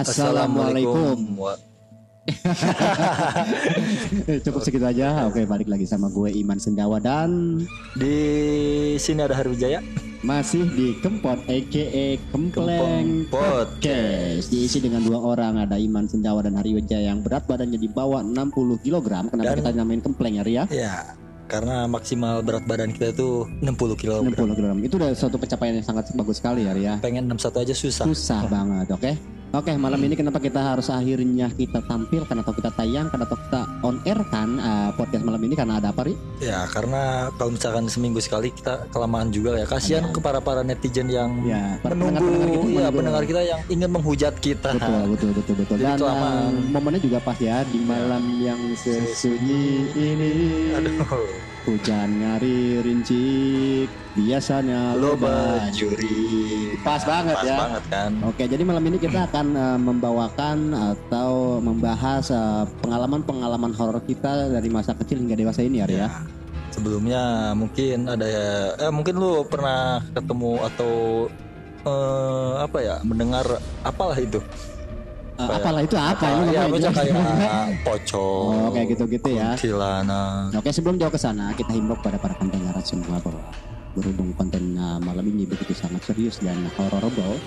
Assalamualaikum. Cukup segitu aja. Oke, balik lagi sama gue Iman Sendawa dan Di sini ada Harwijaya. masih di Kempot aka Kempleng Podcast. Diisi dengan dua orang, ada Iman Sendawa dan Hari Wijaya yang berat badannya di bawah 60 kg. Kenapa Dan- kita namain Kempleng ya, Ria? Ya, karena maksimal berat badan kita itu 60 kg. 60 kg. Itu udah suatu pencapaian yang sangat bagus sekali ya, Ria. Pengen 61 aja susah. Susah banget, oke? Oke, malam ini kenapa kita harus akhirnya kita tampilkan atau kita tayangkan atau kita on air kan uh, podcast malam ini karena ada apa, Ri? Ya, karena kalau misalkan seminggu sekali kita kelamaan juga ya. Kasihan ke para para netizen yang Ya, para menunggu pendengar-pendengar kita ya pendengar kita yang ingin menghujat kita. Betul, betul, betul, betul. Jadi Dan kelamaan. uh, momennya juga pas ya di malam yang sesunyi ini. Aduh, Hujan ngari rincik, biasanya lo loba bajuri. Pas banget Pas ya. banget kan. Oke, jadi malam ini kita akan uh, membawakan atau membahas uh, pengalaman-pengalaman horor kita dari masa kecil hingga dewasa ini ya, Ria. Sebelumnya mungkin ada ya, eh mungkin lu pernah ketemu atau eh, apa ya mendengar apalah itu? Uh, Apa ya? apalah itu apa? Ini ya, kayak pocong. Oh, kayak gitu-gitu ya. Kuntilanak. Oke sebelum jauh ke sana kita himbau kepada para pendengar semua bahwa berhubung konten uh, malam ini begitu sangat serius dan hororable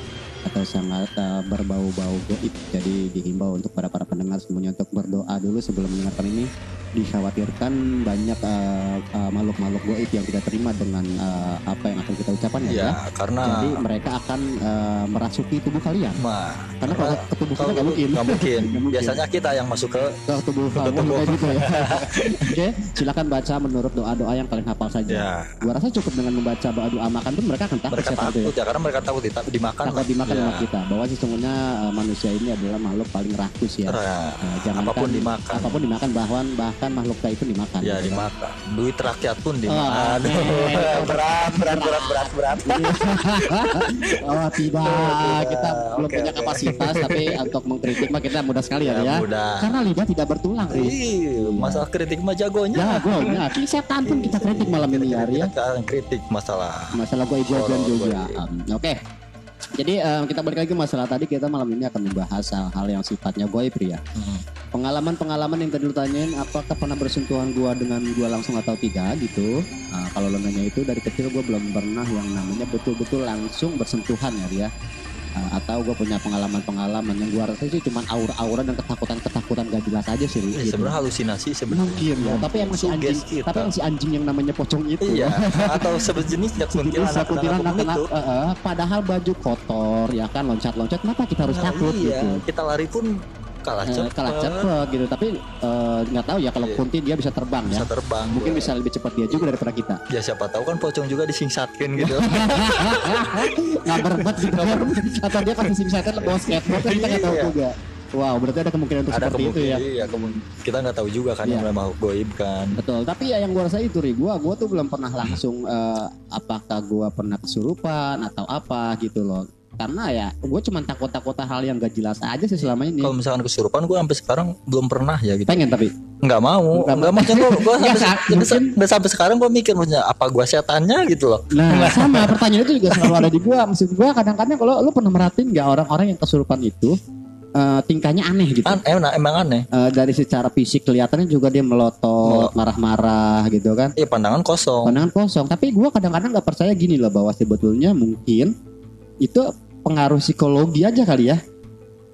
atau sangat uh, berbau-bau goib jadi dihimbau untuk para para pendengar semuanya untuk berdoa dulu sebelum mendengarkan ini dikhawatirkan banyak uh, uh, makhluk-makhluk goib yang tidak terima dengan uh, apa yang akan kita ucapkan ya, Ya, ya. karena jadi mereka akan uh, merasuki tubuh kalian mah karena kalau ke tubuh kita nggak mungkin nggak mungkin. Mungkin. Biasanya kita yang masuk ke ke tubuh Ke kamu tubuh. kayak gitu ya. Oke, silakan baca menurut doa-doa yang kalian hafal saja. ya Gua rasa cukup dengan membaca doa-doa makan pun mereka akan takut mereka takut ya karena mereka takut dimakan. Takut dimakan ya. sama kita. Bahwa sesungguhnya uh, manusia ini adalah makhluk paling rakus ya. Nah, Nah, jangankan- apa pun dimakan. Apa pun dimakan bahkan bahkan makhluk kayak itu dimakan. Ya gitu. dimakan. Duit rakyat pun Oh, dimakan. aneh. berat, berat, berat, berat, berat. oh tidak, kita belum Oke, punya oke. kapasitas tapi untuk mengkritik mah kita mudah sekali ya, Ya, ya. mudah. Karena lidah tidak bertulang. Ih, masalah kritik mah jagonya. Ya, gue, ya, Ki setan pun kita kritik malam ini ya. Kita kritik masalah. masalah gue gue Horor, juga. Oke. Jadi um, kita balik lagi masalah tadi kita malam ini akan membahas hal-hal yang sifatnya goib ya. Hmm. Pengalaman-pengalaman yang tadi lu tanyain apakah pernah bersentuhan gua dengan gua langsung atau tidak gitu. Nah, kalau lo nanya itu dari kecil gua belum pernah yang namanya betul-betul langsung bersentuhan ya dia. Atau gue punya pengalaman-pengalaman yang gua rasa sih cuma aura-aura dan ketakutan-ketakutan gak jelas aja sih. Ya, gitu. sebenarnya halusinasi sebenarnya. Mungkin ya, tapi emang si anjing, Sugesti tapi emang si anjing yang namanya pocong itu. Iya, atau sejenisnya Kuntilanak, kena- itu. eh, eh, padahal baju kotor ya kan loncat-loncat kenapa kita harus Nah, takut iya, gitu kita lari pun kalah Eh, cepat. kalah cepet gitu tapi eh, nggak tahu ya kalau Iya. kunti dia bisa terbang ya Bisa terbang. mungkin gua. bisa lebih cepat dia juga daripada kita Ya siapa tahu kan pocong juga disingsatkan gitu. nggak berbet gitu kan atau dia kasih simsatan bawa skateboard kan kita nggak tahu Iya. juga wow berarti ada kemungkinan untuk Ada seperti itu ya iya, kita nggak tahu juga kan Iya. yang memang goib kan. Betul, tapi ya yang gua rasa itu Ri, gua gua tuh belum pernah langsung eh, apakah gua pernah kesurupan atau apa gitu loh. Karena ya gue cuma takut-takut hal yang gak jelas aja sih selama ini. Kalau misalkan kesurupan gue sampai sekarang belum pernah ya gitu. Pengen tapi Nggak mau, Nggak mau. Gue gue Nggak, sampai, Sa. sampai, Mungkin- sampai, sampai sekarang gue mikir maksudnya apa gue setannya gitu loh. Nah, sama pertanyaan itu juga selalu ada di gua. Maksud gua kadang-kadang kalau lu pernah merhatiin nggak orang-orang yang kesurupan itu eh, tingkahnya aneh gitu. An, emang, emang aneh. Eh, dari secara fisik kelihatannya juga dia melotot, marah-marah gitu kan. Iya pandangan kosong. Pandangan kosong. Tapi gua kadang-kadang nggak percaya gini loh bahwa sebetulnya mungkin itu pengaruh psikologi aja kali ya.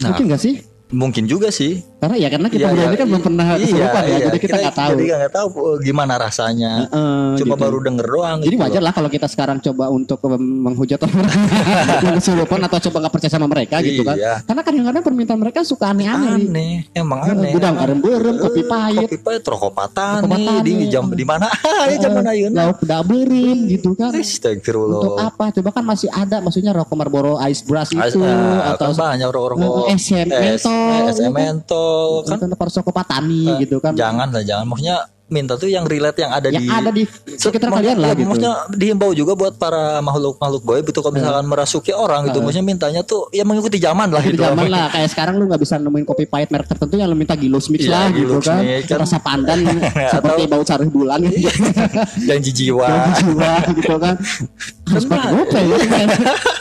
Nah. Mungkin gak sih? Mungkin juga sih. Karena ya karena kita Iya, iya, ini kan belum pernah kesurupan ya, jadi kita nggak tahu. Jadi nggak tahu uh, gimana rasanya. Heeh, Cuma gitu. baru denger doang. Jadi gitu wajar lah kalau kita sekarang coba untuk menghujat orang yang kesurupan atau coba nggak percaya sama mereka gitu kan. Iya. Karena kadang-kadang permintaan mereka suka aneh-aneh. Aneh, emang aneh. Gudang karem berem, kopi pahit, Kopi pahit, rokok patani. di jam di mana? ya zaman ayeuna. lauk daberin gitu kan. Untuk Astagfirullah. apa? Coba kan masih ada maksudnya rokok Marlboro Ice Brush itu atau kan banyak rokok-rokok SM mentol, SM gitu kan. mentol kan Itu apa rokok patani Eh, gitu kan. jangan lah jangan maksudnya minta tuh yang relate yang ada yang di ada di sekitar kalian lah ya, gitu. Maksudnya dihimbau juga buat para makhluk-makhluk goib itu kalau misalkan merasuki orang gitu, maksudnya mintanya tuh ya mengikuti zaman lah gitu. zaman lah kayak sekarang lu nggak bisa nemuin kopi pahit merek tertentu yang lu minta Gilus Mix Iya, lah gitu kan. Mix, kan. Rasa pandan seperti bau carih bulan gitu. Janji jiwa. Jangan jiwa gitu kan. harus pakai gopay ya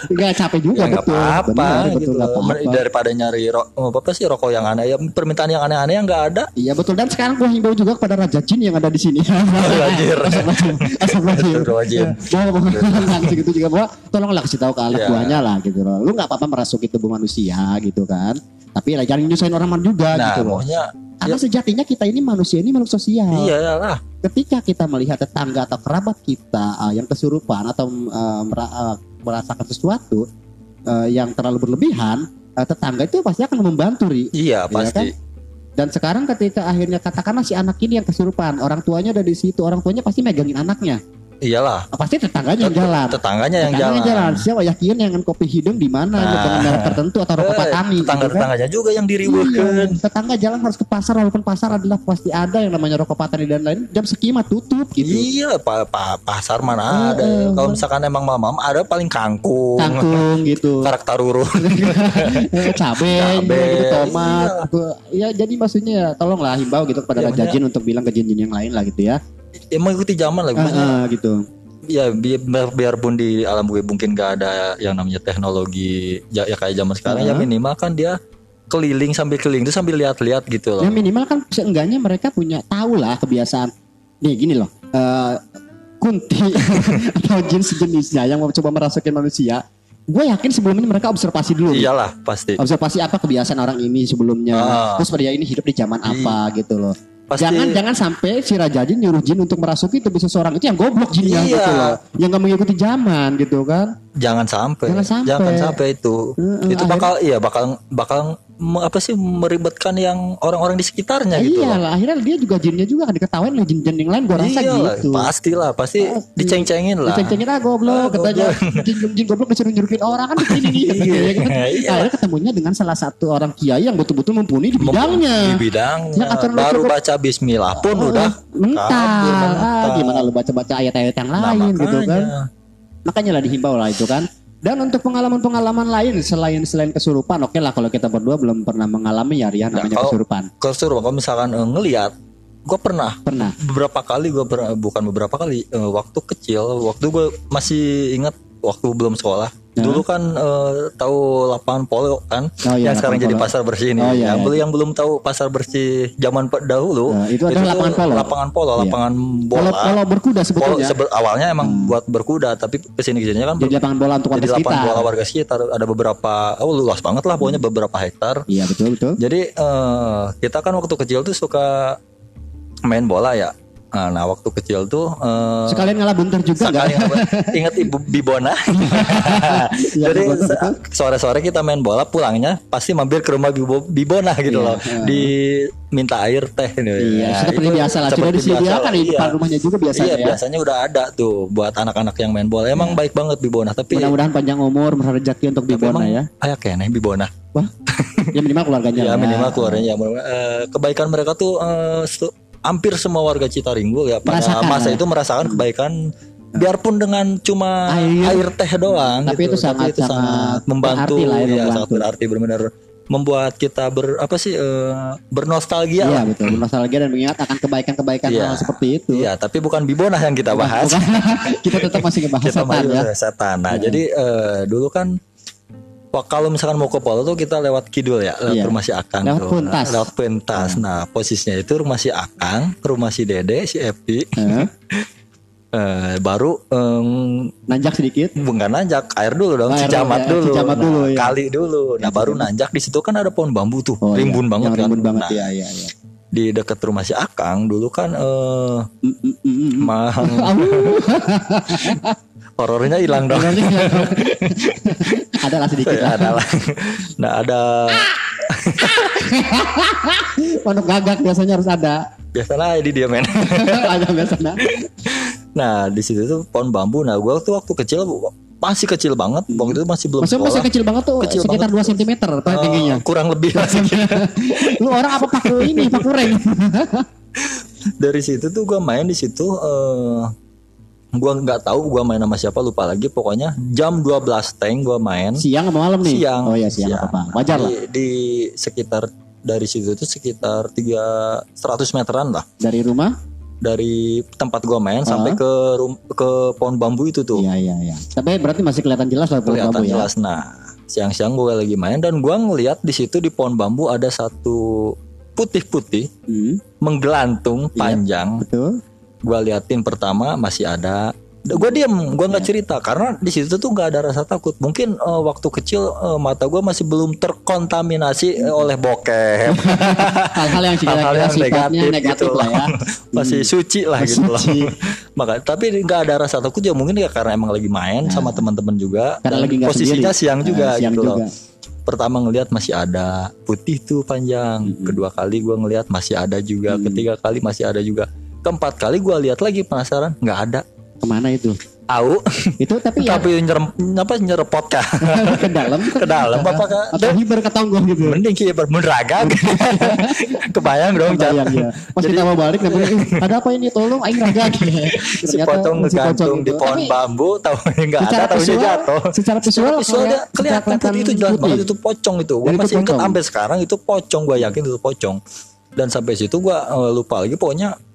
nggak capek juga ya betul apa-apa Benar, gitu loh. apa-apa. daripada nyari ro- apa sih rokok yang aneh ya permintaan yang aneh-aneh yang nggak ada Iya betul dan sekarang gua himbau juga kepada Raja Jin yang ada di sini. Wajir. Astagfirullahaladzim. Astagfirullahaladzim. Bahwa langsung gitu juga bahwa tolonglah kasih tahu ke anak Iya. buahnya lah gitu loh. Lu nggak apa-apa merasuki tubuh manusia gitu kan. Tapi lah jangan nyusahin orang juga nah gitu loh. maunya Karena sejatinya kita ini manusia ini makhluk sosial. iya lah Ketika kita melihat tetangga atau kerabat kita uh, yang kesurupan atau uh, mera- merasakan sesuatu uh, yang terlalu berlebihan, uh, tetangga itu pasti akan membantu, Ri. iya kan? Dan sekarang ketika akhirnya katakanlah si anak ini yang kesurupan, orang tuanya ada di situ, orang tuanya pasti megangin anaknya. Iyalah Pasti tetangganya yang jalan. tetangganya yang Tetangganya jalan Siapa yakin yang kopi hidung di mana, Nah. dengan merek tertentu atau rokok Eh, patani. gitu kan. tetangga-tetangganya juga yang Iya, diriweukeun tetangga jalan harus ke pasar walaupun pasar adalah pasti ada yang namanya rokok patani dan lain jam sekima tutup gitu. Iya, pa, pa- pasar mana ada. Eh, eh. Kalau misalkan emang mamam ada paling kangkung, Kangkung gitu. karakter urun. Eh, cabe, Cabe, gitu, tomat. gitu. Ya jadi maksudnya ya tolonglah himbau gitu kepada Ya, Raja makanya- Jin untuk bilang ke jin-jin yang lain lah gitu ya. Ya mengikuti zaman lah. Eh, Makanya, eh, gitu. ya bi- bi- biarpun di alam gue mungkin gak ada yang namanya teknologi ya, ya kayak zaman sekarang ya Heeh. minimal kan dia keliling sambil keliling itu sambil lihat-lihat gitu loh. Ya minimal kan seenggaknya mereka punya tahu lah kebiasaan. Nih gini loh. eh, kunti atau jin sejenisnya yang mau coba merasukin manusia. Gue yakin sebelumnya mereka observasi dulu. Iyalah pasti. Observasi apa kebiasaan orang ini sebelumnya. Ah. Terus dia ini hidup di zaman apa gitu loh. Pasti Jangan jangan sampai si Raja Jin nyuruh jin untuk merasuki tubuh seseorang itu yang goblok jinnya Iya. gitu loh. Yang gak mengikuti zaman gitu kan. jangan sampai. Jangan sampai. Jangan sampai itu. Heeh, itu bakal iya bakal bakal apa sih meribetkan yang orang-orang di sekitarnya gitu iya lah akhirnya dia juga jinnya juga kan diketawain oleh jin-jin yang lain gue rasa Iya lah, gitu. pastilah, pasti Pasti. diceng-cengin lah. Diceng-cengin ah goblok katanya jin, jin goblok disuruh nyurupin orang kan begini nih katanya, ya kan. Iya. Akhirnya ketemunya dengan salah satu orang kiai yang betul-betul mumpuni di bidangnya. Di bidangnya. Yang aturan Baru baca Bismillah pun Oh, udah mental. kabur, Ah, gimana lu baca-baca ayat-ayat yang Nah, lain gitu kan. Makanya lah dihimbau lah itu kan. Dan untuk pengalaman-pengalaman lain selain selain kesurupan, oke lah kalau kita berdua belum pernah mengalami ya Rian Nah, namanya kalau- kesurupan. Suruh, kalau misalkan eh, ngelihat, gue pernah Pernah. beberapa kali gue bukan beberapa kali eh, waktu kecil, waktu gue masih ingat waktu belum sekolah. Ya. Dulu kan eh, tahu lapangan polo kan, Oh iya, yang sekarang lapangan jadi polo. pasar bersih ini. Oh iya, yang iya. belum yang belum tahu pasar bersih zaman dahulu, Nah, itu adalah tuh lapangan polo. Lapangan polo, Iya. lapangan bola. kalau berkuda Polo sebetulnya sebe- awalnya emang buat berkuda, tapi ke sini ke sininya kan jadi lapangan bola untuk warga jadi lapangan sekitar. bola warga sekitar. Ada beberapa, oh luas banget lah, pokoknya beberapa hektar. Iya betul betul. Jadi eh, kita kan waktu kecil tuh suka main bola ya. Nah, nah, waktu kecil tuh eh, Sekalian ngalah bunter juga sekali enggak? ingat ibu Bibona. Iya, Jadi sore-sore kita main bola pulangnya pasti mampir ke rumah Bibo, Bibona gitu Iya, loh. Di minta air teh gitu. Iya, Nah, seperti biasa lah. Sudah disediakan biasa di depan iya. rumahnya juga biasanya Iya, ya. biasanya udah ada tuh buat anak-anak yang main bola. Emang baik banget Bibona, tapi Mudah-mudahan panjang umur, rezeki untuk Bibona ya. Ayak ya nih Bibona. Wah, ya minimal keluarganya. Ya minimal keluarnya. Eh, kebaikan mereka tuh su- hampir semua warga Citaringgul ya pada Merasakan, masa ya. itu merasakan kebaikan biarpun dengan cuma Air. air, teh doang Tapi gitu. itu sangat- sangat membantu berarti lah ya, ya, membantu. sangat berarti benar-benar membuat kita ber apa sih eh, bernostalgia Iya lah. betul. Bernostalgia dan mengingat akan kebaikan-kebaikan Iya. hal seperti itu. Iya, tapi bukan bibonah yang kita bahas. kita tetap masih ngebahas kita setan ya. setan. Nah, jadi eh, dulu kan wah, kalau misalkan mau ke Polo tuh kita lewat kidul ya, lewat Iya. rumah si Akang Lewat tuh. Puntas. Nah, lewat pentas. Nah, posisinya itu rumah si Akang, rumah si Dede, si Epi, eh, baru em, Nanjak sedikit. bukan nanjak air dulu dong, Air cicamat ya, dulu, cicamat Nah, dulu, ya. kali dulu. Nah, baru nanjak di situ kan ada pohon bambu tuh, Oh, iya. rimbun banget Yang kan. rimbun banget Nah, ya, ya, ya. di dekat rumah si Akang dulu kan eh Mm, mm, mm, mm. mah horornya hilang dong. Ada lah sedikit Ya, lah. ada lah. Nah ada Pondok gagak biasanya harus ada. biasalah di dia men. ada biasanya. nah di situ tuh pohon bambu. Nah gua tuh waktu kecil masih kecil banget. Waktu itu masih belum Maksudnya sekolah. masih kecil banget tuh, Kecil sekitar 2 cm Eh, tingginya. kurang lebih lah. Lu orang apa paku ini, paku reng? Dari situ tuh gua main di situ. eh gua nggak tahu gua main sama siapa lupa lagi. Pokoknya jam 12 teng gua main. siang apa malam nih? Siang. Oh iya siang, Siang. apa-apa. Wajar di, lah. di sekitar dari situ tuh sekitar tiga 100 meteran lah. Dari rumah dari tempat gua main sampai ke rum- ke pohon bambu itu tuh Iya iya iya. Tapi berarti masih kelihatan jelas lah pohon kelihatan bambu ya. jelas nah siang-siang gue lagi main dan gua ngeliat di situ di pohon bambu ada satu putih-putih Hmm, menggelantung Iya. panjang betul. Gua liatin pertama masih ada. Gue diam gue nggak Iya. cerita karena di situ tuh nggak ada rasa takut. Mungkin eh, waktu kecil eh, mata gue masih belum terkontaminasi eh, oleh bokep. Hal-hal yang hal-hal kira-kira yang negatif, negatif gitu lah ya. masih suci lah Masih gitu loh. suci. maka tapi nggak ada rasa takut ya mungkin ya karena emang lagi main sama teman-teman juga. Nah. Karena Dan lagi posisinya sendiri. siang juga Ah, siang gitu loh. juga. pertama ngelihat masih ada putih tuh panjang. Kedua kali gua ngelihat masih ada juga. Ketiga kali masih ada juga keempat kali gua lihat lagi penasaran nggak ada Ke mana itu? Au, Itu tapi ya tapi nyerem apa nyerepot kah? ke dalam Ke dalam apa kah? Atau hiber ke tonggong gitu. Mending kieu bermenragag. Kebayang dong Bayang jatuh. ya. Pas kita mau balik namanya, "Eh, ada apa ini tolong aing raga. Si pocong ngegantung di pohon bambu, tahu enggak ada, tahunya jatuh. Secara visual, Visual dia kelihatan putih itu jelas banget itu pocong itu. Gue masih ingat sampai sekarang itu pocong gue yakin itu pocong. Dan sampai situ gue lupa lagi pokoknya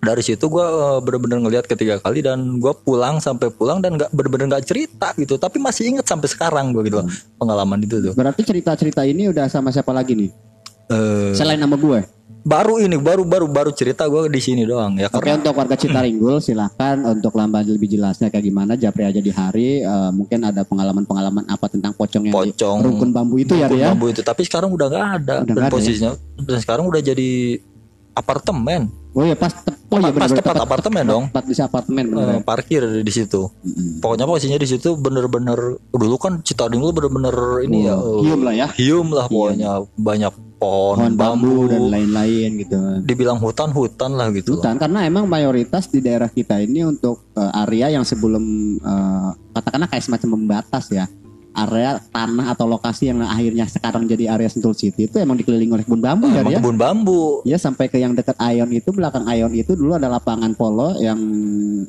dari situ gue bener-bener ngelihat ketiga kali dan gue pulang sampai pulang dan nggak bener-bener nggak cerita gitu tapi masih inget sampai sekarang gue gitu loh, Hmm. pengalaman itu tuh Berarti cerita-cerita ini udah sama siapa lagi nih? Eh, Selain nama gue. baru ini baru baru baru cerita gue di sini doang ya Oke karena untuk warga Citaringgul silahkan untuk lamban lebih jelasnya kayak gimana Japri aja di hari eh, mungkin ada pengalaman-pengalaman apa tentang pocong yang di Pocong. rukun bambu itu ya rukun ya. bambu itu tapi sekarang udah nggak ada Udah dan nggak ada ya? posisinya dan sekarang udah jadi apartemen. Oh ya pas te- oh ya pas benar tempat apartemen dong. Tempat bisa apartemen bener. Eh, parkir di situ. Mm-mm. pokoknya posisinya di situ bener-bener dulu kan Citaringul bener-bener ini ya Oh, eh, hium lah ya. hium lah pokoknya. Banyak pohon, Pohon bambu bambu, dan lain-lain gitu. dibilang hutan-hutan lah gitu. Hutan karena emang mayoritas di daerah kita ini untuk eh, area yang sebelum eh, katakanlah kayak semacam membatas ya area tanah atau lokasi yang akhirnya sekarang jadi area Sentul City itu emang dikelilingi oleh kebun bambu kan ya. kebun bambu Ya sampai ke yang dekat Ion itu belakang Ion itu dulu ada lapangan polo yang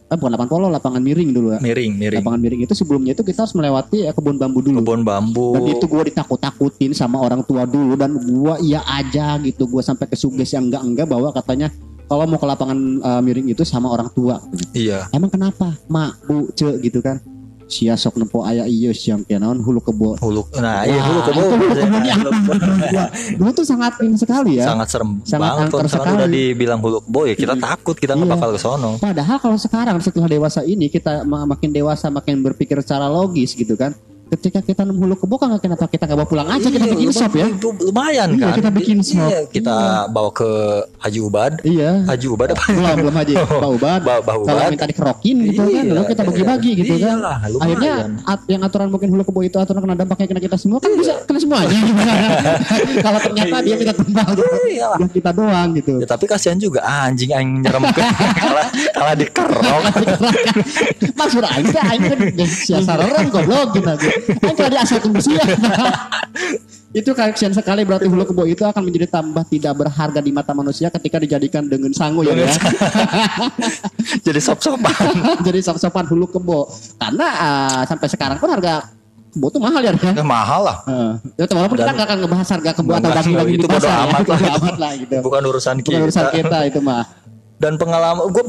eh bukan lapangan polo lapangan miring dulu ya. miring miring Lapangan miring itu sebelumnya itu kita harus melewati eh, kebun bambu dulu. kebun bambu Dan itu gue ditakut-takutin sama orang tua dulu dan gua iya aja gitu gue sampai ke suges yang enggak enggak bahwa katanya kalau mau ke lapangan eh, miring itu sama orang tua. iya Emang kenapa? Mak, bu, ce gitu kan. Sia sok nempo aya iya siang kenaon hulu kebo. hulu nah iya hulu kebun itu. Dulu tuh sangat ini sekali ya. sangat serem Sangat banget misalkan udah sekali. dibilang hulu kebo ya kita takut kita nggak Iya. bakal ke sono Padahal kalau sekarang setelah dewasa ini kita ma- makin dewasa makin berpikir secara logis gitu kan. Ketika kita nemu hulu kebo kan kenapa kita nggak bawa pulang aja kita Iya, bikin shop ya. itu lumayan Iya, kan kita bikin shop. Iya, kita bawa ke Haji Ubad Iya. Haji Ubad apa Belum belum aja Pak Ubad. Ba- Kalau minta dikerokin gitu kan, lalu kita bagi-bagi gitu kan. iyalah, lumayan. Akhirnya at- yang aturan mungkin hulu kebo itu aturan kena dampaknya kena kita semua kan bisa kena semuanya. Kalau ternyata dia minta tumbal gitu. Iyalah. Kita doang gitu. Ya, tapi kasihan juga anjing aing nyerem kalah kalah dikerok. Maksud aing teh aing kan sia sareren goblok gitu. Di asal tunggu sia. itu kasihan sekali berarti hulu kebo itu akan menjadi tambah tidak berharga di mata manusia ketika dijadikan dengan sangu ya. ya. Jadi sop-sopan. Jadi sop-sopan hulu kebo. Karena ah, sampai sekarang pun harga kebo tuh mahal ya. ya? Ya, mahal lah. Heeh. Ya, walaupun kita Dan- nggak akan ngebahas harga kebo atau Nggak, daging-daging di itu bodo pasar ya. amat lah. Amat lah gitu. Bukan urusan Bukan urusan kita. kita itu mah. Dan pengalaman gue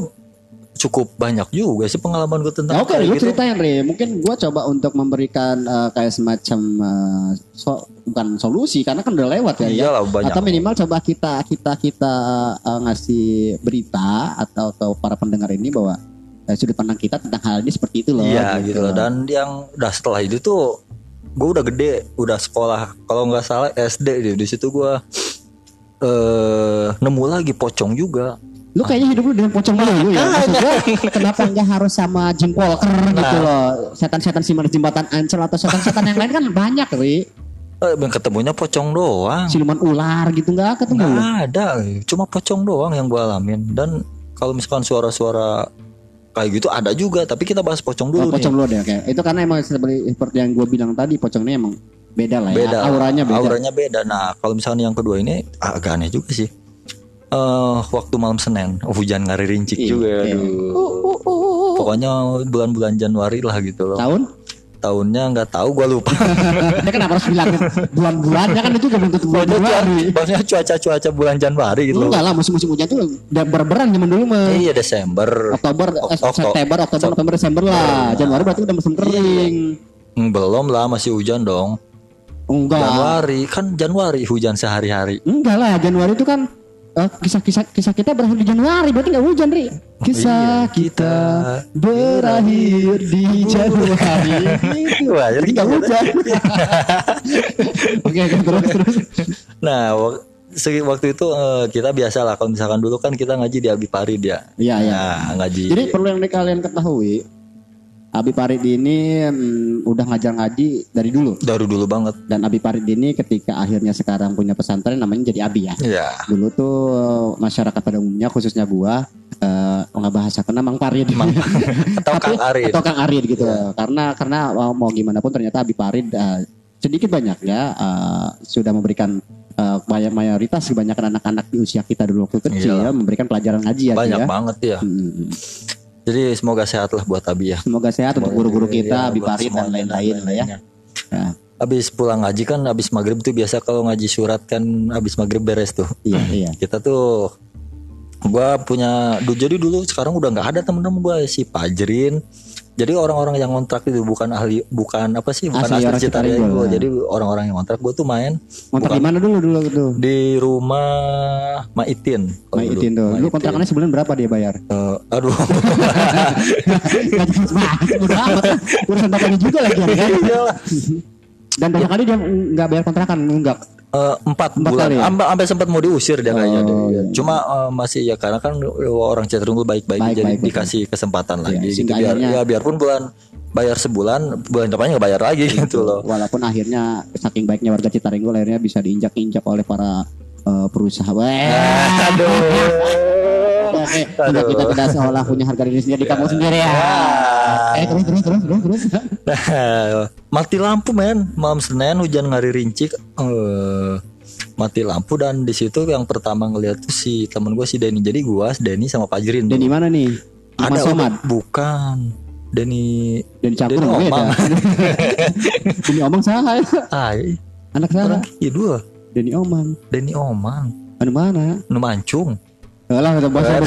cukup banyak juga sih pengalaman gue tentang Ya, Oke, kayak lu gitu. ceritain Re. Mungkin gua coba untuk memberikan eh, kayak semacam eh, so- bukan solusi karena kan udah lewat ya. ya. Iyalah banyak. Atau minimal coba kita kita kita eh, ngasih berita atau ke para pendengar ini bahwa eh, sudut pandang kita tentang hal ini seperti itu loh. Iya gitu loh. Dan yang udah setelah itu tuh gue udah gede, udah sekolah. Kalau nggak salah SD deh. Di situ gue eh nemu lagi pocong juga. Lu kayaknya hidup lu dengan pocong dulu ya. Maksud gua, kenapa nggak harus sama jempol ker gitu Nah. loh. Setan-setan siman jembatan ancol atau setan-setan yang lain kan banyak, Ri. Eh, ketemunya pocong doang. Siluman ular gitu nggak ketemu. Nggak ada, cuma pocong doang yang gue alamin. Dan kalau misalkan suara-suara kayak gitu ada juga, tapi kita bahas pocong dulu Oh, pocong dulu deh oke. Itu karena emang seperti, seperti yang gue bilang tadi pocong ini emang beda lah ya. Beda, Auranya beda. Auranya beda. Nah, kalau misalnya yang kedua ini agak aneh juga sih. Eh, waktu malam Senin, oh, hujan ngari rincik Iya, juga. iya. Aduh. Pokoknya bulan-bulan Januari lah gitu loh. Tahun tahunnya nggak tahu gue lupa Dia kenapa harus bilang bulan-bulannya kan itu juga tentu bulan Januari. maksudnya cuaca-cuaca bulan Januari gitu Enggak lah musim-musim hujan tuh udah berberan zaman dulu mah. iya Desember Oktober, eh, Ok- Okto- September, Oktober, November, Desember lah. Januari berarti udah musim kering. Hmm, belum lah masih hujan dong Enggak. Januari kan Januari hujan sehari-hari Enggak lah, Januari itu kan eh, kisah-kisah kisah kita berakhir di Januari, berarti nggak hujan, Ri. Kisah iya, kita kita berakhir di Januari. Gitu. Wah, jadi Jadi nggak hujan. Oke, oke, terus terus. Nah, waktu itu eh, kita biasa lah kalau misalkan dulu kan kita ngaji di Abi Parid ya. Iya, iya. Nah, ngaji. Jadi perlu yang kalian ketahui, Abi Parid ini mm, udah ngajar ngaji dari dulu. dari dulu banget. Dan Abi Parid ini ketika akhirnya sekarang punya pesantren namanya jadi Abi ya. Iya. Dulu tuh masyarakat pada umumnya khususnya gua eh nggak bahasa kena Mang Parid. Atau Kang Arid. Atau Kang Arid gitu. Karena karena mau, mau gimana pun ternyata Abi Parid eh, sedikit banyak ya eh, sudah memberikan eh, banyak mayoritas kebanyakan anak-anak di usia kita dulu waktu kecil Iyalah. ya memberikan pelajaran ngaji ya. Banyak ya. banget ya. Hmm. Jadi semoga sehat lah buat Abi ya. Semoga sehat untuk guru-guru kita, Iya, Abi Parid dan lain-lain lah ya. Ya, Habis pulang ngaji kan habis maghrib tuh biasa kalau ngaji surat kan habis maghrib beres tuh. Iya, iya. Kita tuh gua punya jadi dulu sekarang udah nggak ada temen-temen gua si Pajrin. Jadi orang-orang yang kontrak itu bukan ahli bukan apa sih bukan Asli asli, Citarum. Citarum. Jadi orang-orang yang kontrak gua tuh main Kontrak di mana dulu dulu tuh? di rumah Maitin. dulu. Maitin tuh. Lu kontrakannya sebulan berapa dia bayar? Eh, aduh. Gak jelas banget, udah amat. Urusan bapaknya juga lagi ya. kan? Dan banyak kali dia nggak bayar kontrakan, nunggak. Eh, empat, Empat bulan kali ya? Amba- sampai sempat mau diusir dia kayaknya deh. Oh, iya. cuma eh, masih ya karena kan orang cenderung tuh baik-baik Baik, jadi baik, baik. dikasih kesempatan Iya, lagi gitu biar ya biarpun bulan bayar sebulan bulan depannya nggak bayar lagi gitu loh Walaupun akhirnya saking baiknya warga Citaringgo akhirnya bisa diinjak-injak oleh para eh, perusahaan. Aduh Oke, udah kita tidak seolah punya harga diri sendiri di kamu sendiri ya. Eh terus terus terus terus terus. Mati lampu men malam Senin hujan ngari rincik eh mati lampu dan di situ yang pertama ngeliat tuh si temen gue si Denny jadi gua Denny sama Pajrin Dan di mana nih? Ada Somad. bukan Denny Dan campur Denny namanya Omang. Deni Omang saha ya? ah Anak saha? orang kidul Deni Omang. Denny Omang Anu mana? nu mancung Alah udah bahasa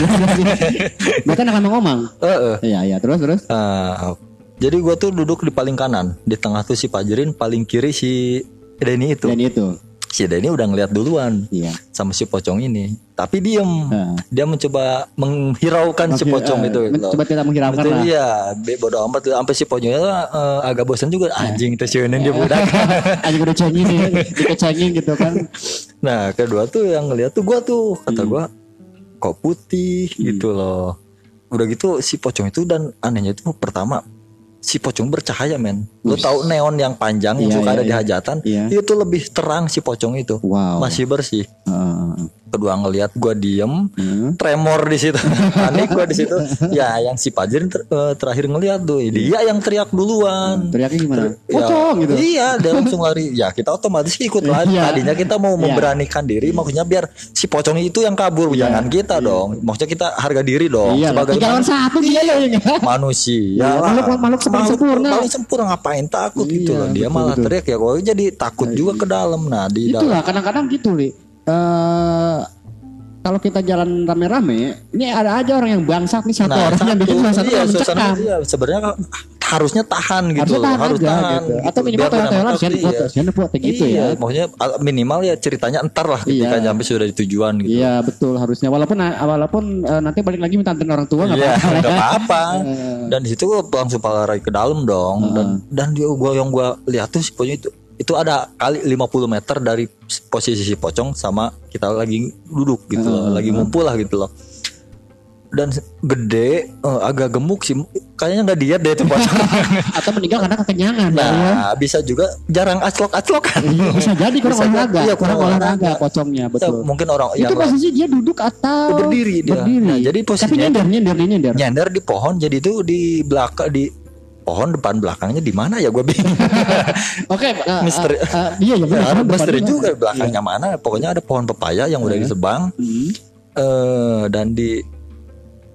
Berarti anak Omang Omang. Heeh. Iya iya terus terus. Ah, jadi gua tuh duduk di paling kanan di tengah tuh si Pajrin paling kiri si Denny itu Dan itu. si Denny udah ngeliat duluan Iya. sama si pocong ini tapi diem Ah. dia mencoba menghiraukan si pocong Eh, itu gitu loh. Coba tidak menghiraukan Betul, lah. Iya, be- bodo amat tuh. Sampai si pocongnya eh, agak bosan juga. Anjing itu si dia budak. Aja udah cengin nih, dikecengin gitu kan. Nah, kedua tuh yang ngeliat tuh gua tuh kata Hmm. Kok putih gitu loh. Udah gitu si pocong itu dan anehnya itu pertama si pocong bercahaya men. Lu tahu neon yang panjang yang Iya, suka iya, ada di iya. hajatan Iya. itu lebih terang si pocong itu. Wow. Masih bersih. Heeh. Kedua ngelihat gua diem Hmm. tremor di situ panik gua di situ ya yang si Pajrin ter- eh, terakhir ngeliat tuh dia yang teriak duluan Teriaknya gimana? Ya, Pocong gitu. Iya, dia langsung lari. Ya, kita otomatis ikut lari. Iya. Tadinya kita mau Iya. memberanikan diri, maksudnya biar si pocong itu yang kabur, jangan kita dong. Maksudnya kita harga diri dong Iya, sebagai satu dia ya. ya. manusia. Iya, makhluk- makhluk sempurna. Paling sempurna ngapain takut gitu Iya, loh. Dia betul, malah betul. teriak ya, gue jadi takut juga ke dalam. Nah, di dalam Itulah kadang-kadang gitu nih. Eh kalau kita jalan rame-rame, ini ada aja orang yang bangsat nih satu Nah, orang yang bikin satu, satu iya, mencekam. iya, sebenarnya harusnya tahan gitu Harusnya loh, tahan harus aja tahan gitu. Atau minimal iya. foto, sian foto gitu iya, ya. maksudnya al- minimal ya ceritanya entar lah ketika Iya. sampai sudah di tujuan gitu. Iya betul harusnya walaupun walaupun eh, nanti balik lagi minta anterin orang tua nggak Iya, apa-apa. nggak apa-apa. Eh. Dan di situ gua langsung lari ke dalam dong. Dan dan dia gua yang gua lihat tuh si pocong itu itu ada kali 50 meter dari posisi si pocong sama kita lagi duduk gitu loh, lagi ngumpul lah gitu loh. Dan gede, eh, agak gemuk sih. Kayaknya nggak diet deh pocong. Atau meninggal karena kekenyangan ya. nah, bisa juga jarang aclok-aclokan. Iya, bisa jadi kurang Bisa olahraga, iya, kurang kurang olahraga olahraga. pocongnya betul. Mungkin orang Itu yang posisi dia duduk atau berdiri dia. Berdiri. Nah, jadi Tapi posisinya nyender, nyender, nyender. nyender di pohon jadi itu di belakang di pohon depan belakangnya di mana ya gue bingung. Oke, eh, Misteri. eh, eh, iya ya benar. Ya, benar, misteri juga belakangnya mana pokoknya ada pohon pepaya yang udah ditebang Hmm. dan di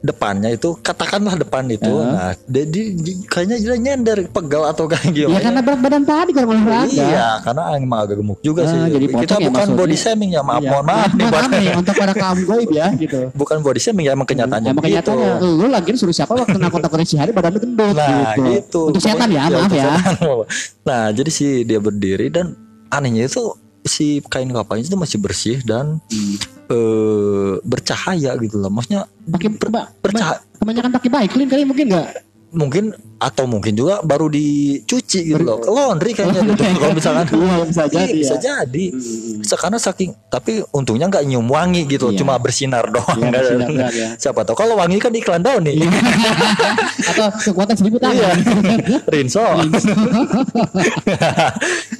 depannya itu katakanlah depan itu Uh-huh. nah dia, di- di- kayaknya dia nyender pegel atau kayak Ya gimana karena berat badan tadi kurang olahraga. Iya, karena emang agak gemuk juga Ah, sih. jadi kita ya bukan body shaming ya, maaf, Iya. mohon maaf nih, Maaf buat- nih untuk para kaum goib ya gitu. bukan body shaming ya emang kenyataannya Emang kenyataannya lu lagi suruh siapa waktu nakut-nakutin si hari badan lu gendut Nah, gitu. gitu. Untuk setan ya, maaf untuk ya. setan. Nah, jadi sih dia berdiri dan anehnya itu si kain kapalnya itu masih bersih dan Hmm. Eh, bercahaya gitu loh. Maksudnya Pakai ber, bercahaya. kebanyakan pakai clean kali mungkin enggak? Mungkin atau mungkin juga baru dicuci gitu loh. Laundry kayaknya gitu. Kalau misalkan Iya, bisa jadi Iya, bisa ya. jadi. Hmm. Sekarang saking tapi untungnya nggak nyium wangi gitu, Iya. cuma bersinar doang. Iya, bersinar doang ya. Siapa tahu kalau wangi kan iklan daun nih. Atau kekuatan seribu tangan. Iya. Rinso.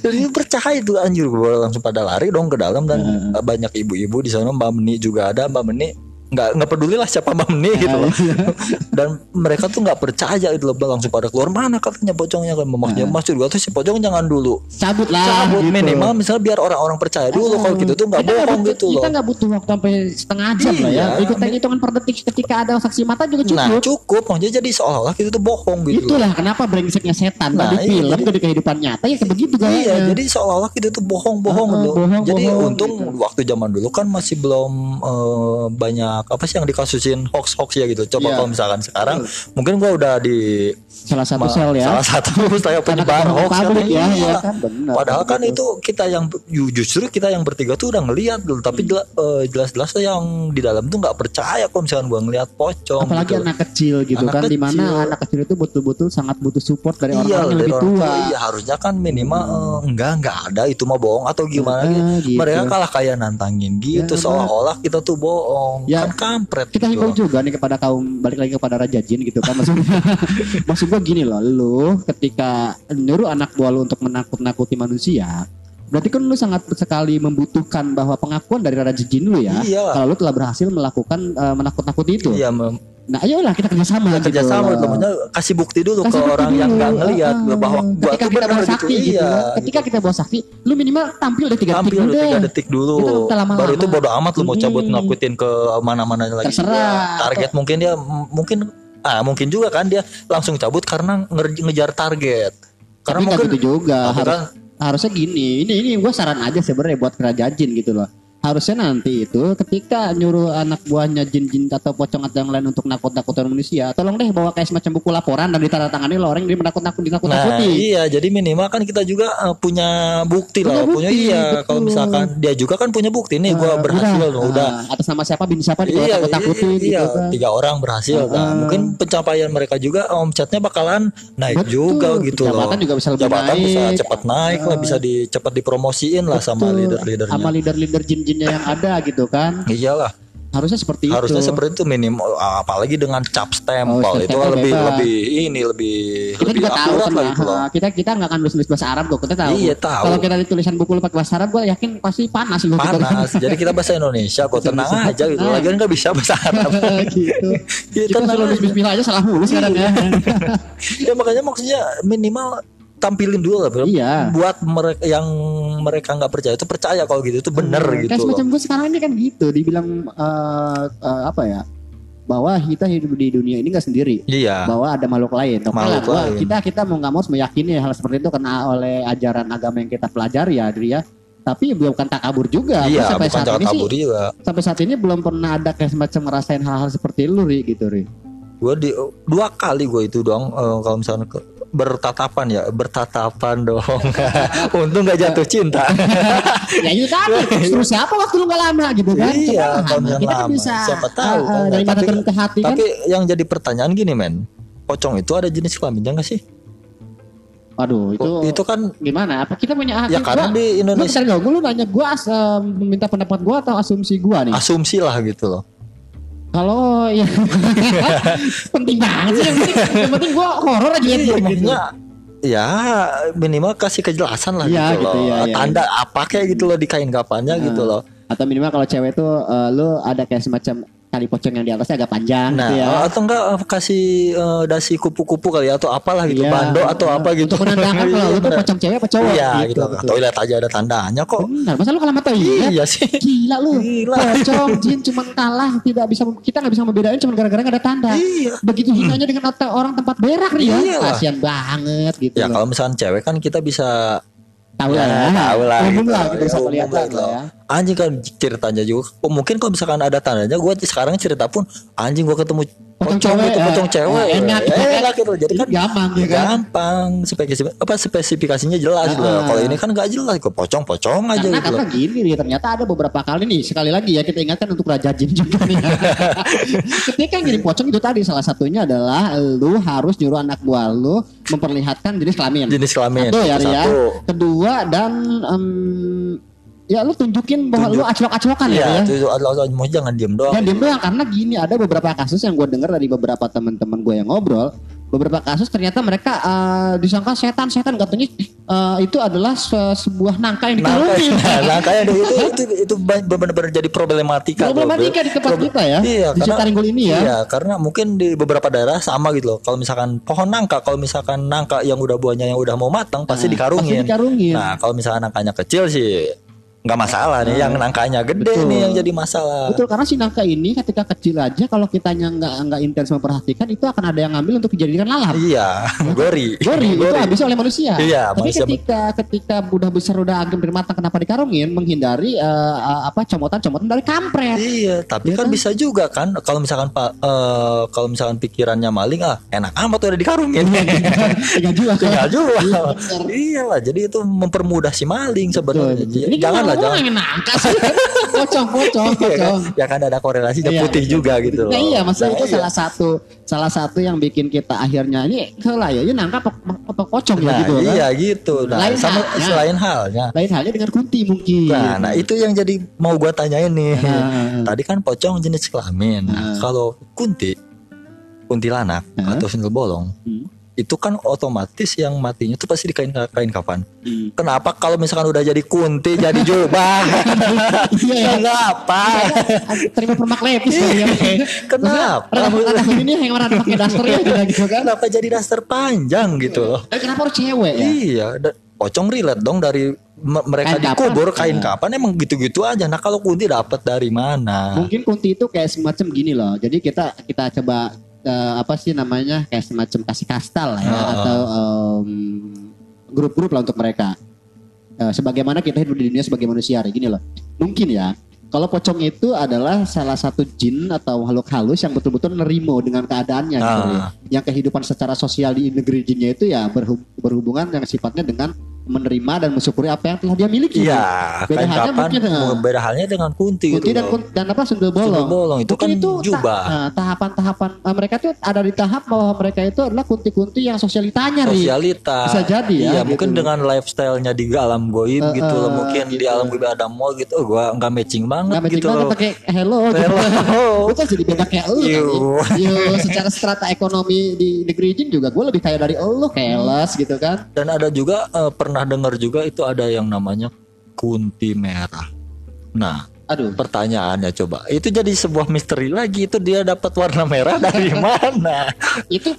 Jadi bercahaya tuh anjir gue langsung pada lari dong ke dalam dan Iya. banyak ibu-ibu di sana Mbak Meni juga ada Mbak Meni nggak nggak peduli lah siapa Mbak Meni gitu loh. Iya. dan mereka tuh nggak percaya gitu loh langsung pada keluar mana katanya pocongnya kan maksudnya maksud gua tuh si pocong jangan dulu Cabut lah. cabut gitu. minimal misalnya biar orang-orang percaya dulu kalau gitu tuh nggak Kita bohong butuh- gitu Kita loh nggak butuh waktu sampai setengah jam lah ya. Iya. Ikutan hitungan per detik ketika ada saksi mata juga cukup. nah cukup maksudnya jadi seolah-olah itu tuh bohong gitu loh. Itulah kenapa brengseknya setan Nah, di iya, film jadi- di kehidupan nyata ya begitu Iya, gayanya. jadi seolah-olah kita tuh bohong-bohong Heeh, loh. bohong, jadi bohong, untung waktu zaman dulu kan masih belum eh, banyak apa sih yang dikasusin hoax-hoax ya gitu. Coba Iya. kalau misalkan sekarang mungkin gua udah di salah satu sel ya. salah satu saya penyebar Karena hoax publik ya, Iya. ya kan benar. Padahal kan itu kita yang ju- justru kita yang bertiga tuh udah ngelihat dulu, tapi jela- eh, jelas-jelas tuh yang di dalam tuh nggak percaya kalau misalkan gua ngelihat pocong. apalagi gitu. anak kecil gitu Anak kan di mana kecil. anak kecil itu betul-betul sangat butuh support dari Iya, orang-orang yang dari lebih orang tua. Iya, harusnya kan minimal eh, enggak enggak ada itu mah bohong atau gimana gitu. Ah, gitu. Mereka kalah kayak nantangin gitu Ya, seolah-olah kita tuh bohong. Ya, kan kampret kita gitu. himbau juga nih kepada kaum balik lagi kepada raja jin gitu kan maksudnya maksud gua gini loh lu ketika nyuruh anak buah lu untuk menakut-nakuti manusia berarti kan lu sangat sekali membutuhkan bahwa pengakuan dari raja jin lu ya Iya. kalau lu telah berhasil melakukan eh, menakut-nakuti itu Iya, mem- nah ayolah kita kerjasama gitu kerjasama loh. namanya kasih bukti dulu Kasih ke bukti orang yang dulu. nggak ngelihat Ah, bahwa gua ketika kita bawa gitu. sakti gitu, Iya. ya. ketika kita bawa sakti lu minimal tampil udah tiga Tampil detik dulu tiga deh detik dulu. Kita nggak lama-lama. Baru itu bodo amat lu mau cabut Hmm. nakutin ke mana-mana lagi. Terserah. juga. Target mungkin dia mungkin ah mungkin juga kan dia langsung cabut karena ngejar target. Karena tapi mungkin gitu juga Tapi harus harusnya gini ini ini gue saran aja sebenarnya buat kerajaan jin gitu loh harusnya nanti itu ketika nyuruh anak buahnya jin-jin atau pocong atau yang lain untuk nakut-nakutin manusia tolong deh bawa kayak semacam buku laporan dan ditandatangani oleh orang yang menakut-nakut Nah dinakut-nakuti iya jadi minimal kan kita juga eh, punya bukti Punya lah punya bukti, iya betul. kalau misalkan dia juga kan punya bukti nih gua Eh, berhasil udah, loh udah ah, atas nama siapa bin siapa Iya, ditakut-takutin iya, iya, gitu kan tiga orang berhasil. Nah, Ah. mungkin pencapaian mereka juga omsetnya bakalan naik Betul. juga gitu loh. Jabatan juga bisa lebih Jabatan bisa naik. cepat naik lah, bisa di cepat dipromosiin lah sama Betul. leader-leadernya. sama leader-leader jin-jinnya yang ada gitu kan Iyalah, harusnya seperti harusnya itu seperti itu minimal apalagi dengan cap Oh, stempel cap itu lebih bebas. lebih ini lebih kita lebih juga tahu kan lah ya, gitu loh. kita kita nggak akan nulis nulis bahasa Arab kok kita tahu Iya, tahu. kalau kita tulisan buku lu pakai bahasa Arab gue yakin pasti panas lu gitu kan. Panas, jadi kita bahasa Indonesia kok tenang aja gitu. Lagian nggak bisa bahasa Arab. gitu Iya, kita nulis aja. Bismillah aja salah mulu sekarang ya ya makanya maksudnya minimal tampilin dulu lah bro. Iya. buat mereka yang mereka nggak percaya itu percaya kalau gitu itu bener kayak gitu loh. semacam gue sekarang ini kan gitu dibilang eh, eh, apa ya bahwa kita hidup di dunia ini nggak sendiri iya bahwa ada makhluk lain. Oke Makhluk lain. kita kita mau nggak mau meyakini hal seperti itu karena oleh ajaran agama yang kita pelajari ya, Dri ya. Tapi bukan takabur juga. Iya sampai bukan saat ini sih, juga sampai saat ini belum pernah ada kayak semacam ngerasain hal-hal seperti lu, Ri, gitu, Ri. gue di dua kali gue itu dong eh, kalau misalnya ke- bertatapan ya bertatapan dong. Untung nggak jatuh cinta. Ya itu tadi. Terus siapa waktu lu gak lama gitu kan? Iya kalau lama. kita kan lama. bisa siapa tahu uh, kan tapi, ke hati kan? tapi yang jadi pertanyaan gini men. Pocong itu ada jenis kelaminnya nggak sih? Aduh itu itu kan gimana? Apa kita punya ya karena di Indonesia gue lu nanya gue as, eh, minta pendapat gue atau asumsi gue nih? Asumsi lah gitu loh kalau ya penting banget sih. Yang penting, yang penting gue horor aja Iya, gitu. Maksudnya ya minimal kasih kejelasan lah Iya, gitu, gitu, loh. iya, iya. tanda apa kayak gitu loh di kain kapannya gitu loh. atau minimal kalau cewek tuh eh, lu ada kayak semacam tali pocong yang di atasnya agak panjang Nah, gitu ya. atau enggak eh, kasih eh, dasi kupu-kupu kali ya, atau apalah gitu, Iya. bando atau apa gitu. Untuk menandakan kalau lu tuh Bener. pocong cewek apa cowok Iya gitu. gitu. betul. Toilet aja ada tandanya kok. Benar, masa lu kalah mata Iya sih. Gila lu. Gila. Pocong jin cuman kalah tidak bisa kita nggak bisa membedain cuman gara-gara nggak ada tanda. Iya. Begitu hinanya dengan otak orang tempat berak nih ya. Kasihan banget gitu. Ya loh. kalau misalkan cewek kan kita bisa tahu lah ya. tahu lah Umum gitu. lah kita bisa Ya, melihat umum lah gitu. ya. Anjing kan ceritanya juga. Oh, mungkin kalau misalkan ada tandanya, gue sekarang cerita pun anjing gue ketemu Pocong pocong cewek, gitu, ya. pocong cewek, Ya, enak Ya, enak gitu. Jadi kan gampang ya kan. gampang spesifikasi apa spesifikasinya jelas gitu. Ah. Kalau ini kan nggak jelas, kok pocong-pocong aja Karena, gitu. karena gini nih ternyata ada beberapa kali nih sekali lagi ya kita ingatkan untuk Raja Jin juga nih. Ketika ngirim pocong itu tadi salah satunya adalah lu harus nyuruh anak buah lu memperlihatkan jenis kelamin. Jenis kelamin. Satu ya. Satu. Kedua dan em, ya lu tunjukin bahwa lu aclok-aclokan ya. Iya, Ria. itu adalah mau jangan diem doang. Dan diem doang karena gini ada beberapa kasus yang gue dengar dari beberapa teman-teman gue yang ngobrol beberapa kasus ternyata mereka eh, disangka setan-setan katanya eh, itu adalah se- sebuah nangka yang Nangka, dikarungin. nah, nangkanya itu itu itu benar-benar jadi problematika. Problematika di tempat Proble- kita ya, Iya, di karena- Citaringgul ini ya. Iya, karena mungkin di beberapa daerah sama gitu loh. Kalau misalkan pohon nangka, kalau misalkan nangka yang udah buahnya yang udah mau matang pasti Nah, dikarungin. pasti dikarungin. Nah, kalau misalkan nangkanya kecil sih nggak masalah nih. Yang nangkanya gede Betul. nih yang jadi masalah. Betul karena si nangka ini ketika kecil aja kalau kitanya nggak nggak intens memperhatikan itu akan ada yang ngambil untuk dijadikan lalap. Iya, gori. Gori itu habis oleh manusia. Iya, Tapi manusia- ketika ketika udah besar udah agak bermatang kenapa dikarungin menghindari eh, apa comotan-comotan dari kampret. Iya, tapi Iya kan kan? bisa juga kan kalau misalkan Pak eh, kalau misalkan pikirannya maling ah enak amat udah dikarungin. Tinggal jual. Tinggal jual. Iya. Iyalah, jadi itu mempermudah si maling sebenarnya. Betul. Gimana jangan. yang nangka sih. pocong, pocong, Iya kan? pocong. Ya kan ada korelasinya Iya, putih juga gitu loh. Nah iya maksudnya Nah, itu iya. salah satu salah satu yang bikin kita akhirnya ini lah ya, ini nangka pe- pocong ya Nah, gitu kan. iya gitu. Nah, Lain sama halnya. selain halnya. Lain halnya dengan kunti mungkin. Nah, nah itu yang jadi mau gua tanyain nih. Nah. Tadi kan pocong jenis kelamin. Nah, Nah. kalau kunti, kuntilanak Nah. atau sundel bolong, Hmm. Itu kan otomatis yang matinya tuh pasti dikain kain kapan. Hmm. Kenapa kalau misalkan udah jadi kunti jadi jubah? Iya, iya. Kenapa? Terima permak lepis ya. Kenapa? Maksudnya, Anak ini yang mana pakai daster ya gitu, kan. Kenapa jadi daster panjang gitu loh? Eh, kenapa harus cewek ya? Iya, pocong relate dong dari me- mereka Kain dikubur kapan? kain Iya. kapan emang gitu-gitu aja. Nah kalau kunti dapat dari mana? Mungkin kunti itu kayak semacam gini loh. Jadi kita kita coba eh, apa sih namanya kayak semacam kasih kastal lah ya Ah. atau em, grup-grup lah untuk mereka. Eh, sebagaimana kita hidup di dunia sebagai manusia, gini loh. Mungkin ya. Kalau pocong itu adalah salah satu jin atau makhluk halus yang betul-betul nerimo dengan keadaannya. gitu Ah. ya. Yang kehidupan secara sosial di negeri jinnya itu ya berhub- berhubungan yang sifatnya dengan menerima dan mensyukuri apa yang telah dia miliki. Iya, Beda halnya mungkin, eh, Beda halnya dengan kunti, Kunti gitu dan loh. kun- dan apa sundel bolong. Sundel bolong itu Mungkin kan ta- jubah. nah, tahapan-tahapan eh, mereka tuh ada di tahap bahwa mereka itu adalah kunti-kunti yang sosialitanya Ri. Sosialita. Bisa jadi ya, Iya, gitu. mungkin dengan lifestyle-nya di alam goib Eh, gitu loh. eh, Mungkin di gitu. alam goib ada mall gitu. Oh, gua nggak matching banget Nggak matching gitu banget loh. pakai hello. gitu. Hello. Kan jadi beda kayak lu Yo. kan. Yo, secara strata ekonomi di negeri jin juga gue lebih kaya dari lu keles gitu kan. Dan ada juga eh, pernah dengar juga itu ada yang namanya kunti merah. Nah, Aduh. pertanyaannya coba, itu jadi sebuah misteri lagi itu dia dapat warna merah dari mana? Itu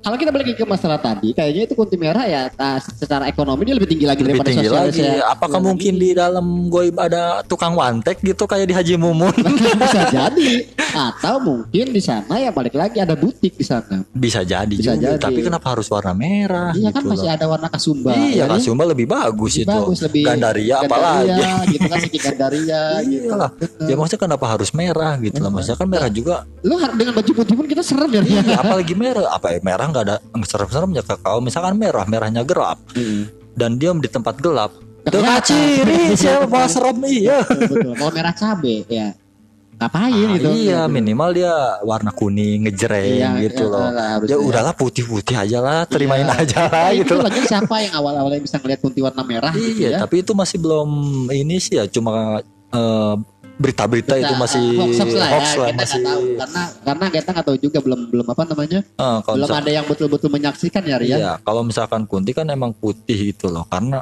kalau kita balik ke masalah tadi, kayaknya itu kunti merah ya ah, secara ekonomi dia lebih tinggi lagi Lebih daripada tinggi sosial lagi. Apakah mungkin di dalam goib ada tukang wantek gitu kayak di Haji Mumun? bisa jadi atau mungkin di sana ya balik lagi ada butik di sana. Bisa jadi Bisa juga. jadi. Tapi kenapa harus warna merah? Iya kan gitu masih loh. ada warna kasumba. Iya, ya kan? Kasumba lebih bagus Lebih itu. bagus lebih Gandaria apalagi. Gandaria, gitu kan segi Gandaria gitu. Iya lah. Ya maksudnya kenapa harus merah gitu lah. Maksudnya kan merah juga. Lu dengan baju putih pun kita serem ya. Iya, apalagi merah. Apa ya merah nggak ada serem-seremnya. Kalau misalkan merah, merahnya gelap Hmm. dan dia di tempat gelap. Itu ciri siapa serem iya. Betul, betul. Kalau merah cabe ya ngapain Ah, gitu. iya, Gitu. minimal dia warna kuning ngejreng Iya, gitu iya, loh. lah, harusnya. Ya udahlah putih-putih aja lah, terimain Iya. aja lah Nah, gitu. itu lagi siapa yang awal-awalnya bisa ngeliat kunti warna merah gitu Iya, ya. tapi itu masih belum ini sih ya, cuma eh, berita-berita itu Kita, masih uh, hoax lah hoax ya, lah kita masih. tahu karena karena kita nggak tahu juga belum belum apa namanya Eh, kalau belum misal- ada yang betul-betul menyaksikan ya Rian. Iya, kalau misalkan kunti kan emang putih gitu loh, karena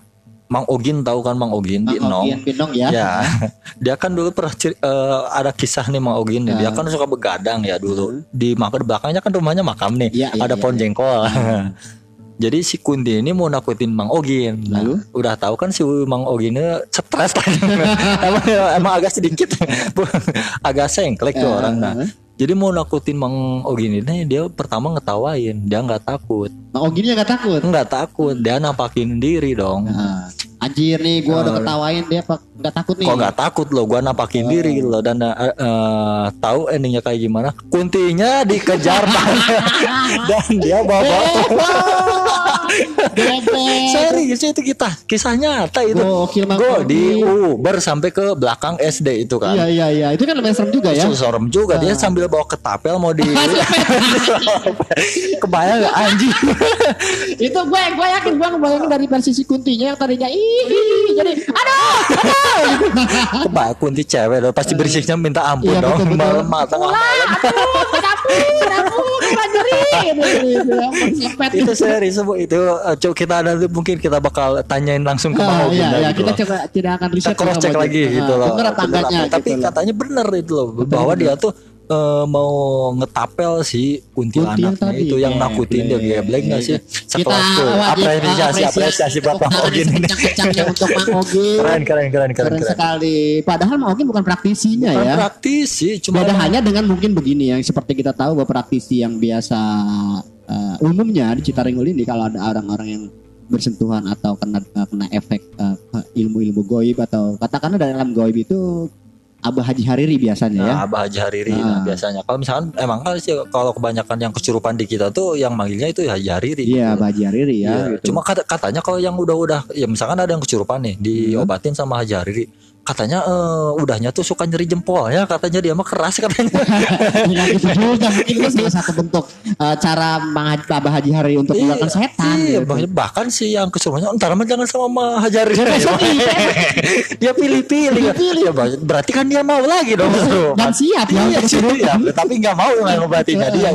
Mang Ogin tahu kan Mang Ogin di Mang. Ogian Pinong ya. Ya, dia kan dulu pernah ceri- eh, ada kisah nih Mang Ogin nih. Dia kan suka begadang ya dulu. Di makam belakangnya kan rumahnya makam nih. Iya, ada iya. pohon jengkol. Jadi si Kunti ini mau nakutin Mang Ogin. Nah, Lalu? udah tahu kan si Mang Ogin ini stres kan. emang, emang agak sedikit agak sengklek tuh Eh, orang nah. Jadi mau nakutin Mang Ogin ini dia pertama ngetawain, dia nggak takut. Mang Ogian nggak takut. Nggak takut, dia nampakin diri dong. Nah, anjir nih gua udah ketawain dia apa nggak takut nih. Kok nggak takut loh, gua nampakin diri gitu loh dan eh, eh, tahu endingnya kayak gimana. Kuntinya dikejar dan dia bawa Bebek. Serius itu kita. Kisah nyata itu. Gokil Gue di. Uber sampai ke belakang SD itu kan. Iya iya iya, itu kan lumayan serem juga ya. Serem juga. Dia sambil bawa ketapel mau di kebayang gak anjing? Itu gue gue yakin gue ngebayangin dari versi si kuntinya yang tadinya ih jadi aduh kebayang kunti cewek loh. Pasti berisiknya minta ampun Iya, dong. betul, betul. malam. mata aduh pelajari itu serius semua itu eh, coba kita ada mungkin kita bakal tanyain langsung ke Bang Ah, Ogin iya, kita coba tidak akan riset kita cross check lagi gitu Ah, loh bener tapi gitu loh. katanya bener itu loh bahwa dia tuh eh, mau ngetapel si kuntilanak tadi, itu yang nakutin dia geblek. geblek nggak sih? Kita sekelas tuh. wajib apresiasi apresiasi buat Bang Ogin ini untuk Mang Ogin keren keren keren keren keren sekali. Padahal Mang Ogin bukan praktisinya Bukan ya. praktisi cuma hanya dengan mungkin begini yang seperti kita tahu bahwa praktisi yang biasa eh, umumnya di Citaringgul ini kalau ada orang-orang yang bersentuhan atau kena eh, kena efek eh, ilmu-ilmu goib atau katakanlah dalam goib itu Abah Haji Hariri biasanya ya. Nah, Abah Haji Hariri nah, Nah. biasanya. Kalau misalkan emang kan sih kalau kebanyakan yang kesurupan di kita tuh yang manggilnya itu ya Haji Hariri. Iya, gitu. Abah Haji Hariri ya. Iya, gitu. Cuma kata, katanya kalau yang udah-udah ya misalkan ada yang kesurupan nih diobatin sama Haji Hariri. Katanya eh, udahnya tuh suka nyeri jempolnya katanya dia mah keras katanya. Nggak gitu mungkin itu salah satu bentuk eh, cara Bang Haji, Abah Haji Hariri untuk mengeluarkan setan. Iya, gitu. bah- bahkan si yang kesurupannya entar mah jangan sama Ma Haji Hariri. dia pilih-pilih. Ya, ber- berarti kan dia mau lagi dong. Dan siap ya Iya, sih, iya. tapi nggak mau ngobatinnya dia.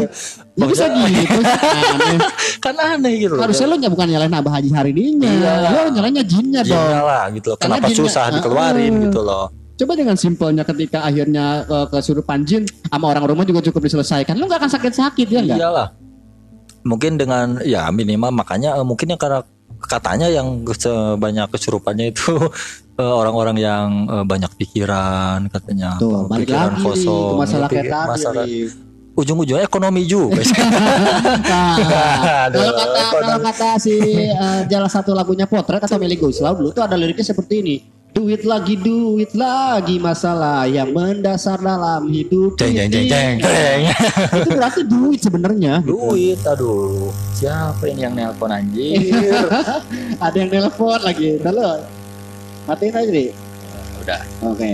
Ya bisa gitu. Aneh. kan aneh gitu. Harusnya lo bukan nyalain Abah Haji Haririnya. Iya. Lo nyalainnya jinnya dong. Jinnya lah gitu loh. Kenapa susah dikeluarin. Gitu loh. Coba dengan simpelnya ketika akhirnya uh, kesurupan jin sama orang rumah juga cukup diselesaikan. Lu gak akan sakit-sakit ya enggak? Iyalah. Mungkin dengan ya minimal makanya eh, mungkin yang karena katanya yang sebanyak kesurupannya itu eh, orang-orang yang banyak pikiran katanya Tuh, balik pikiran lagi ke masalah Pikir- kayak masalah- ujung-ujungnya ekonomi juga Nah, kalau kata kalau kata si uh, jalan satu lagunya Potret atau Meli Guslau dulu tuh ada liriknya seperti ini. Duit lagi, duit lagi masalah yang mendasar dalam hidup jeng jeng jeng jeng ini. jeng Itu berarti duit sebenarnya. duit aduh siapa ini yang nelpon anjir Ada yang telepon lagi. Halo. Matiin aja deh. udah Oke.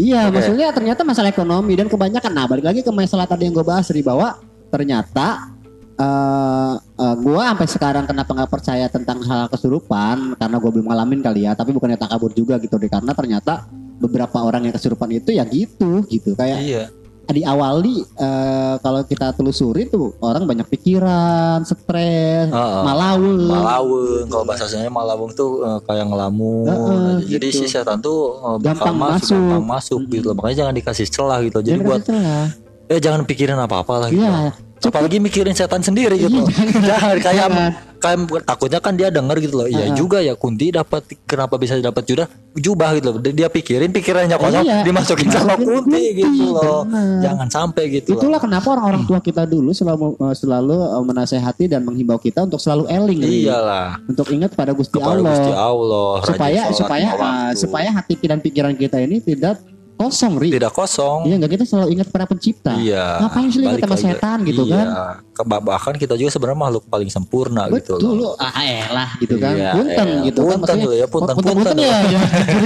Iya, Oke. maksudnya ternyata masalah ekonomi dan kebanyakan. Nah, balik lagi ke masalah tadi yang gue bahas di bahwa ternyata eh eh, gue sampai sekarang kenapa nggak percaya tentang hal kesurupan karena gue belum ngalamin kali ya. Tapi bukannya tak kabur juga gitu deh karena ternyata beberapa orang yang kesurupan itu ya gitu gitu kayak iya diawali eh, kalau kita telusuri tuh orang banyak pikiran, stres, Heeh. malawung. Malawung, kalau bahasa Sundanya Malawung tuh eh, kayak ngelamun. Heeh, Jadi gitu. si setan tuh bakal Gampang masuk, masuk. gampang masuk gitu loh. Makanya jangan dikasih celah gitu. Jadi Jangan buat celah. eh jangan pikirin apa-apa lah gitu. Iya. Apalagi mikirin setan sendiri gitu. jangan kayak Jangan. kayak takutnya kan dia denger gitu loh. Iya juga ya Kunti dapat kenapa bisa dapat jubah jubah gitu loh. Dia pikirin pikirannya kosong Iya. dimasukin sama Dimasukin Kunti gitu loh. Jangan sampai gitu loh. Itulah kenapa orang-orang tua kita dulu selalu eh, selalu eh, menasehati dan menghimbau kita untuk selalu eling. Iyalah. untuk ingat pada Gusti Kepada Allah Gusti Allah. supaya supaya waktu. supaya hati dan pikiran kita ini tidak kosong ri tidak kosong. Iya enggak kita selalu ingat pada pencipta Iya. Ngapain sih ingat sama setan gitu iya. kan? Ke- Bahkan kita juga sebenarnya makhluk paling sempurna gitu betul loh. lu ah elah gitu kan Iya, punten iya. gitu kan Punten dulu ya, punten, punten, punten ya, ya,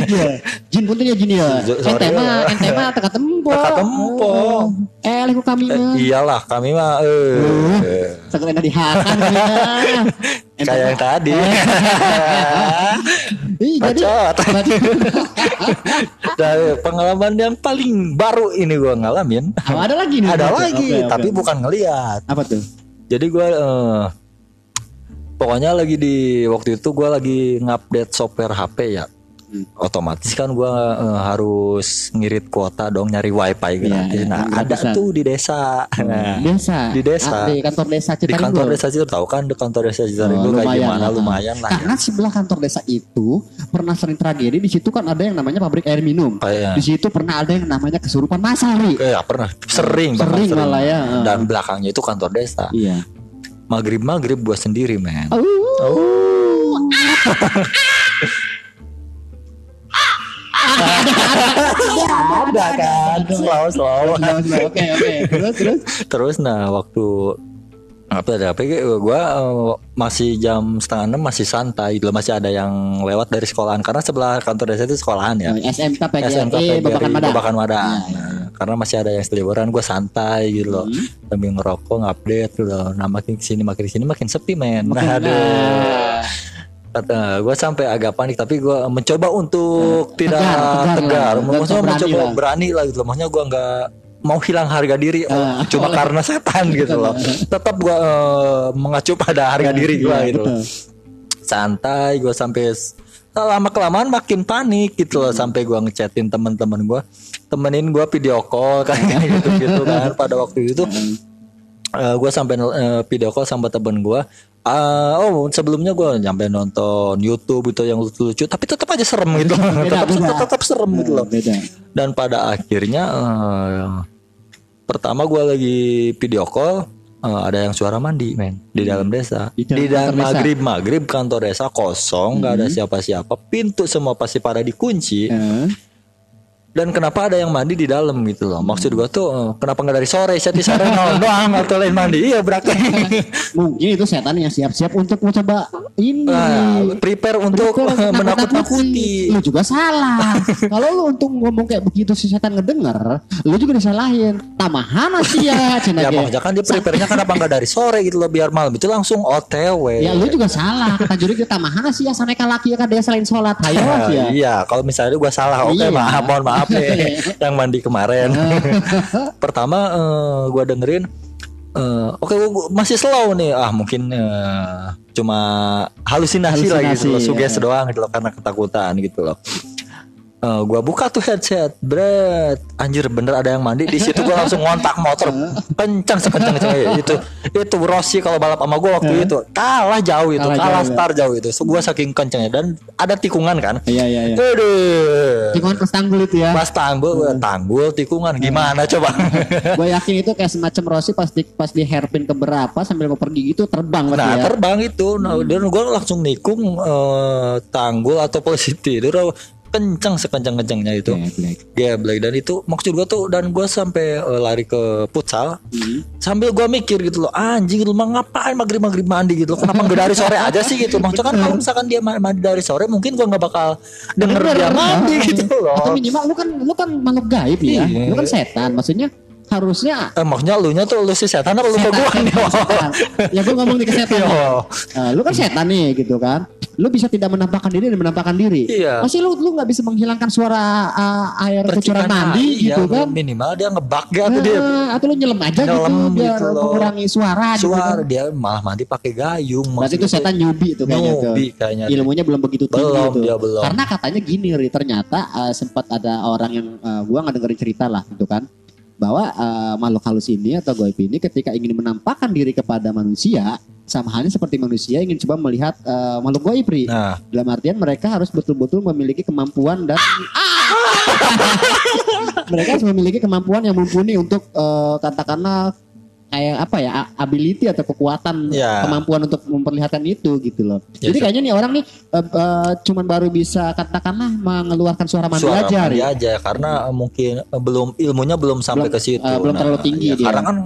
ya. jin punten ya jin ya ente mah ente mah teka tempo Teka tempo. eh liku kami Eh, mah iyalah kami mah eh, Sekali enak dihakan ya. Ente kayak yang tadi. Ih, jadi Bacot. Dari pengalaman yang paling baru ini gua ngalamin. Oh, ada lagi nih. Ada lagi, oke. tapi bukan ngelihat. apa tuh? Jadi gua eh, pokoknya lagi di waktu itu gue lagi ngupdate software HP ya Hmm. otomatis kan gue harus ngirit kuota dong nyari wifi gratis iya, nah yang ada gratisan. tuh di desa. Nah, desa. di desa. Ah, di kantor desa di Citaringgo kantor desa Citar tahu kan di kantor desa Citarenggo Oh, kayak lumayan gimana? lah. lumayan lah ya. karena sebelah kantor desa itu pernah sering tragedi. Di situ kan ada yang namanya pabrik air minum. Kayak- di situ pernah ada yang namanya kesurupan masal nih Kayak pernah. Sering bahkan Sering malah ya, ah. dan belakangnya itu kantor desa. Iya. Maghrib maghrib gue sendiri men. Oh, ada kan? Slow slow oke oke. Terus terus? Terus nah waktu apa ada apa gue masih jam setengah enam masih santai. Gitu masih ada yang lewat dari sekolahan. Karena sebelah kantor desa itu sekolahan ya. Oh, SMK PGRI SMK Babakan Mada Babakan Mada. Iya, Nah, karena masih ada yang seliburan gue santai gitu loh. Hmm. sambil ngerokok ngupdate gitu loh. Nah makin ke sini makin ke sini makin sepi men. Nah, aduh. Nah. Kata gue sampai agak panik tapi gue mencoba untuk tidak tegar, tegar. Tegar, maksudnya Berani mencoba lah. berani lah gitu maksudnya gue nggak mau hilang harga diri Ah, cuma karena setan gitu loh. Tetap gue mengacu pada harga diri gue Iya, gitu betul. santai gue sampai lama kelamaan makin panik gitu loh sampai gue ngechatin teman-teman gue temenin gue video call kayak gitu gitu kan pada waktu itu gue sampai eh, video call sama temen gue Ah, oh sebelumnya gue nyampe nonton YouTube itu yang lucu-lucu tapi tetap aja serem gitu. Tetap, tetap serem gitu loh. Beda. Dan pada akhirnya eh, pertama gue lagi video call eh, ada yang suara mandi men di dalam desa. Di dalam di dalam kantor desa. maghrib maghrib kantor desa kosong nggak ada siapa-siapa. Pintu semua pasti pada dikunci. Eh, dan kenapa ada yang mandi di dalam gitu loh maksud gue tuh eh, kenapa nggak dari sore saya di sore nol doang atau lain mandi iya berarti mungkin itu setan yang siap-siap untuk mencoba ini Nah, prepare untuk menakut-nakuti Lu juga salah. Kalau lu untuk ngomong kayak begitu si setan ngedenger, lu juga disalahin. Tamahana sih ya, cina ya maksudnya kan dia prepare-nya kenapa nggak dari sore gitu loh biar malam itu langsung OTW Ya lu juga salah. Kata juri kita tamahana sih ya sampai laki ya kan dia selain sholat. Nah, ya. iya, kalau misalnya gua salah, oke Iya. maaf, mohon maaf nih, yang mandi kemarin. Pertama eh, gua dengerin, eh, oke gua- masih slow nih, ah mungkin eh, cuma halusinasi, lah gitu loh, Halusinasi, suges ya. doang gitu loh karena ketakutan gitu loh. Eh, gua buka tuh headset, bret, anjir bener ada yang mandi. Di situ gua langsung ngontak motor. Kencang sekencang kencang itu itu Rossi kalau balap sama gua waktu itu. Kalah jauh itu Kalah kalah, jauh, ya. start jauh itu. So, gua saking kencangnya dan ada tikungan kan? Iya iya iya. Aduh. Tikungan plus tanggul itu ya. Pas tanggul, gua tanggul, tikungan. Gimana coba? Gue yakin itu kayak semacam Rossi pas di pas di hairpin ke berapa sambil mau pergi gitu terbang Nah ya. terbang itu, nah, dan gue langsung nikung eh, tanggul atau posisi tidur kencang sekencang kencangnya itu. Geblek. Geblek dan itu maksud gue tuh dan gue sampai eh, lari ke futsal Hmm. sambil gue mikir gitu loh anjing lu mah ngapain maghrib maghrib mandi gitu loh kenapa nggak dari sore aja sih gitu maksudnya kan kalau misalkan dia ma- mandi dari sore mungkin gue nggak bakal denger dia mandi gitu Atau loh minimal lu kan lu kan makhluk gaib ya. Iya. Lu kan setan. Maksudnya harusnya eh, maksudnya lu nya tuh lu si setan apa lu ke gue nih ya gue ngomong nih ke setan. Yo. nih. Nah, lu kan setan nih gitu kan. Lu bisa tidak menampakkan diri dan menampakkan diri. Iya. Masih lu lu nggak bisa menghilangkan suara uh, air Percikan mandi air, gitu iya, kan. minimal dia ngebug gitu dia Eh, atau lu nyelam aja Nyelam gitu biar gitu mengurangi suara, gitu suara kan. dia malah mandi pakai gayung Berarti itu setan nyubi tuh kayaknya. Nyubi kayaknya. Ilmunya belum begitu tinggi Belum, tuh. dia belum. Karena katanya gini Ri, ternyata uh, sempat ada orang yang uh, gua nggak dengerin cerita lah gitu kan bahwa uh, makhluk halus ini atau goib ini ketika ingin menampakkan diri kepada manusia sama halnya seperti manusia ingin coba melihat uh, makhluk goib Ri. nah Dalam artian mereka harus betul-betul memiliki kemampuan dan mereka harus memiliki kemampuan yang mumpuni untuk eh, katakanlah kayak apa ya ability atau kekuatan Ya. kemampuan untuk memperlihatkan itu gitu loh. Ya, Jadi kayaknya nih orang nih eh, eh, cuman baru bisa katakanlah mengeluarkan suara mandi suara aja. mandi aja karena eh, mungkin eh, belum ilmunya belum sampai Belum, ke situ eh, belum terlalu tinggi ya, dia. karena kan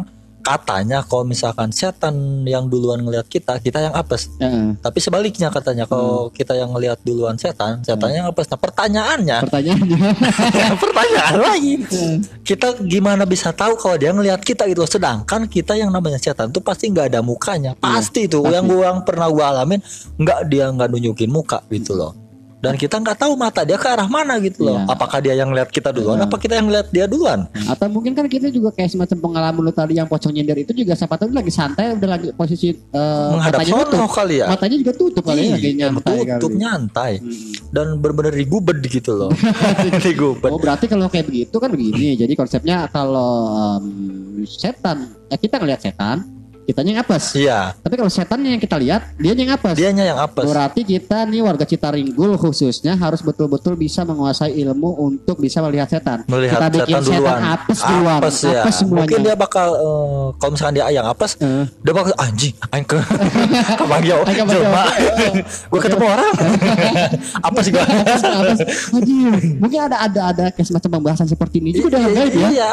katanya kalau misalkan setan yang duluan ngelihat kita kita yang apes. Heeh. tapi sebaliknya katanya kalau Hmm. kita yang ngelihat duluan setan setannya yang apes. Nah pertanyaannya. Pertanyaannya. Pertanyaan lagi. Kita gimana bisa tahu kalau dia ngelihat kita gitu loh? Sedangkan kita yang namanya setan tuh pasti nggak ada mukanya. Pasti tuh pasti. yang gua yang pernah gua alamin nggak dia nggak nunjukin muka gitu loh dan kita nggak tahu mata dia ke arah mana gitu loh. Iya. Apakah dia yang lihat kita duluan, apa kita yang lihat dia duluan? Atau mungkin kan kita juga kayak semacam pengalaman lu tadi yang pocong nyender itu juga siapa tahu lagi santai udah lagi posisi eh, Menghadap matanya sono tutup. kali ya. Matanya juga tutup kali ya, lagi nyantai tutup kali. nyantai Hmm. dan bener-bener digubed gitu loh. digubed. Oh berarti kalau kayak begitu kan begini. Jadi konsepnya kalau em, setan, eh, kita ngelihat setan, kitanya yang apes. Iya, Tapi kalau setannya yang kita lihat, dia yang apes. dianya yang apes. Berarti kita nih warga Citaringgul khususnya harus betul-betul bisa menguasai ilmu untuk bisa melihat setan. Melihat kita bikin setan duluan. apes duluan, Apes ya. apes semuanya. Mungkin dia bakal eh, kalau misalkan dia yang apes, Eh. dia bakal anjing, aing ke ke Bagio, Aing ke Bagio. jelma. Gua ketemu orang. apes gua. Apes. Anjir, mungkin ada ada ada kayak semacam pembahasan seperti ini juga dalam gaib ya. Iya.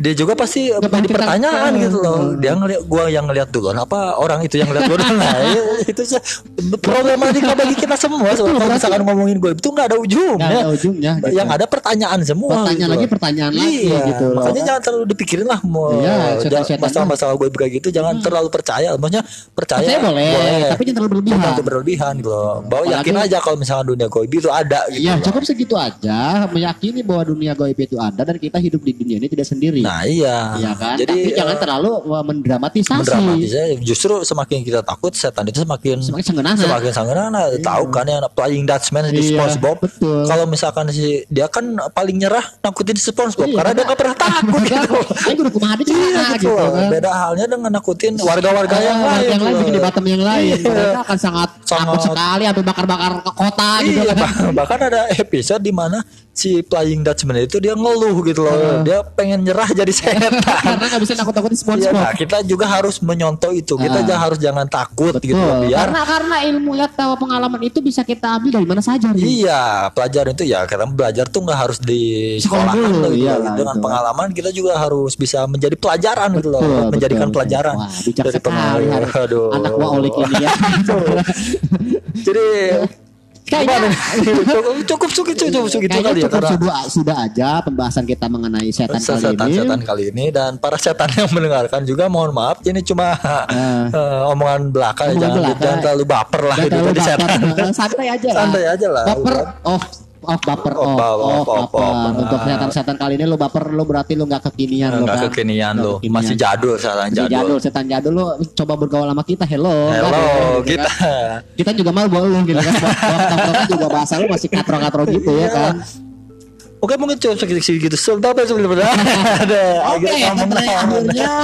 Dia juga pasti jadi pertanyaan gitu loh. eh. Dia ngeliat gua yang ngeliat duluan apa orang itu yang ngeliat gua duluan. Nah, itu sih problematika bagi kita semua. Kalau berarti- misalkan ngomongin gue itu nggak ada ujungnya. Nggak ada ujungnya. gitu. Yang ada pertanyaan semua. pertanyaan gitu lagi loh. pertanyaan lagi Iya, gitu loh. makanya jangan terlalu dipikirin lah mau Iya, masalah-masalah gue kayak gitu jangan terlalu percaya. Maksudnya percaya, Percaya boleh, tapi jangan terlalu berlebihan. Jangan berlebihan gitu loh. Bahwa Apalagi- yakin aja kalau misalkan dunia goib itu ada gitu. Iya, cukup segitu aja meyakini bahwa dunia gaib itu ada dan kita hidup di dunia ini tidak sendiri. Nah iya. Iya kan? Jadi Tapi jangan eh, terlalu uh, mendramatisasi. mendramatisnya justru semakin kita takut setan itu semakin Semakin sengenana. semakin sangenana tahu kan ya playing Dutchman di Iya, SpongeBob betul. kalau misalkan si dia kan paling nyerah nakutin si SpongeBob Iya, karena dia nggak pernah takut gitu Ayo kudu kumaha di Iya gitu, gitu kan. beda halnya dengan nakutin warga-warga yang Ah, lain yang lain gitu bikin di. Batam yang lain. Iya. Mereka akan sangat, Sangat- takut sekali sampai bakar-bakar ke kota gitu Iya, kan. bah- bahkan ada episode di mana si Flying Dutchman itu dia ngeluh gitu loh. Ah. Dia pengen nyerah jadi setan. Karena nggak bisa nakut-nakutin Iya, SpongeBob. nah, kita juga harus menyontoh itu. Kita Ah. jangan harus jangan takut gitu Betul. loh, biar Karena karena ilmu ya tahu pengalaman itu bisa kita ambil dari mana saja. Ri. Iya, pelajaran itu ya kita belajar tuh nggak harus di Sekolah dulu, gitu. iyalah, Dengan itu. pengalaman kita juga harus bisa menjadi pelajaran gitu loh, Betul, menjadikan betul. pelajaran Wah, dari pengalaman. anak wa olik ini ya. Jadi Kayaknya- cukup cukup cukup cukup cukup Kayaknya kali ya cukup karena sudah, sudah aja pembahasan kita mengenai setan kali ini. setan-setan kali ini dan para setan yang mendengarkan juga mohon maaf ini cuma eh, omongan belaka ya, Omongan jangan belaka. jangan terlalu baper lah Jangan itu terlalu jadi setan. Eh, Santai aja lah. Santai aja lah. Baper. Oh, oh baper. Oh, oh, oh, oh, baper. Untuk setan-setan kali ini lo baper lo berarti lo nggak kekinian lo Enggak kan. kekinian Nggak lo masih jadul setan jadul. jadul, setan jadul lo coba bergaul sama kita. Hello. Hello Kan, gitu kita. kan. Kita juga mau bawa lu gitu kan. Waktu juga bahasa lu masih katro-katro gitu ya Iya. kan. Oke mungkin cukup segitu segitu sebentar sebentar ada Oke, kita akhirnya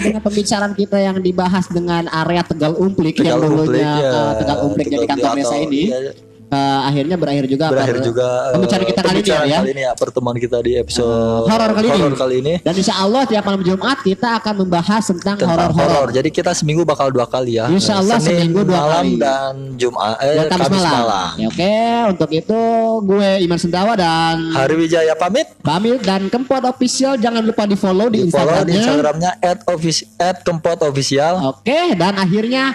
dengan pembicaraan kita yang dibahas dengan area Tegal Umplik yang Tegal dulunya Umplik, ya. eh, Tegal Umplik jadi Tegal kantor Umplik desa ini. iya. Eh, akhirnya berakhir juga berakhir per- juga eh, pembicaraan kita kali ini ya, ya. kali ini ya pertemuan kita di episode horor kali ini. kali ini Dan insya Allah tiap malam Jumat kita akan membahas tentang tentang horor-horor. horor. Jadi kita seminggu bakal dua kali ya. Insya Allah Senin seminggu dua malam kali. dan Jumat eh Dan Kamis, Kamis, malam. malam. Ya, oke, untuk itu gue Iman Sendawa dan Hari Wijaya pamit. Pamit dan Kempot Official jangan lupa di follow di, Di follow di Instagramnya. Instagramnya @kempotofficial. Oke, dan akhirnya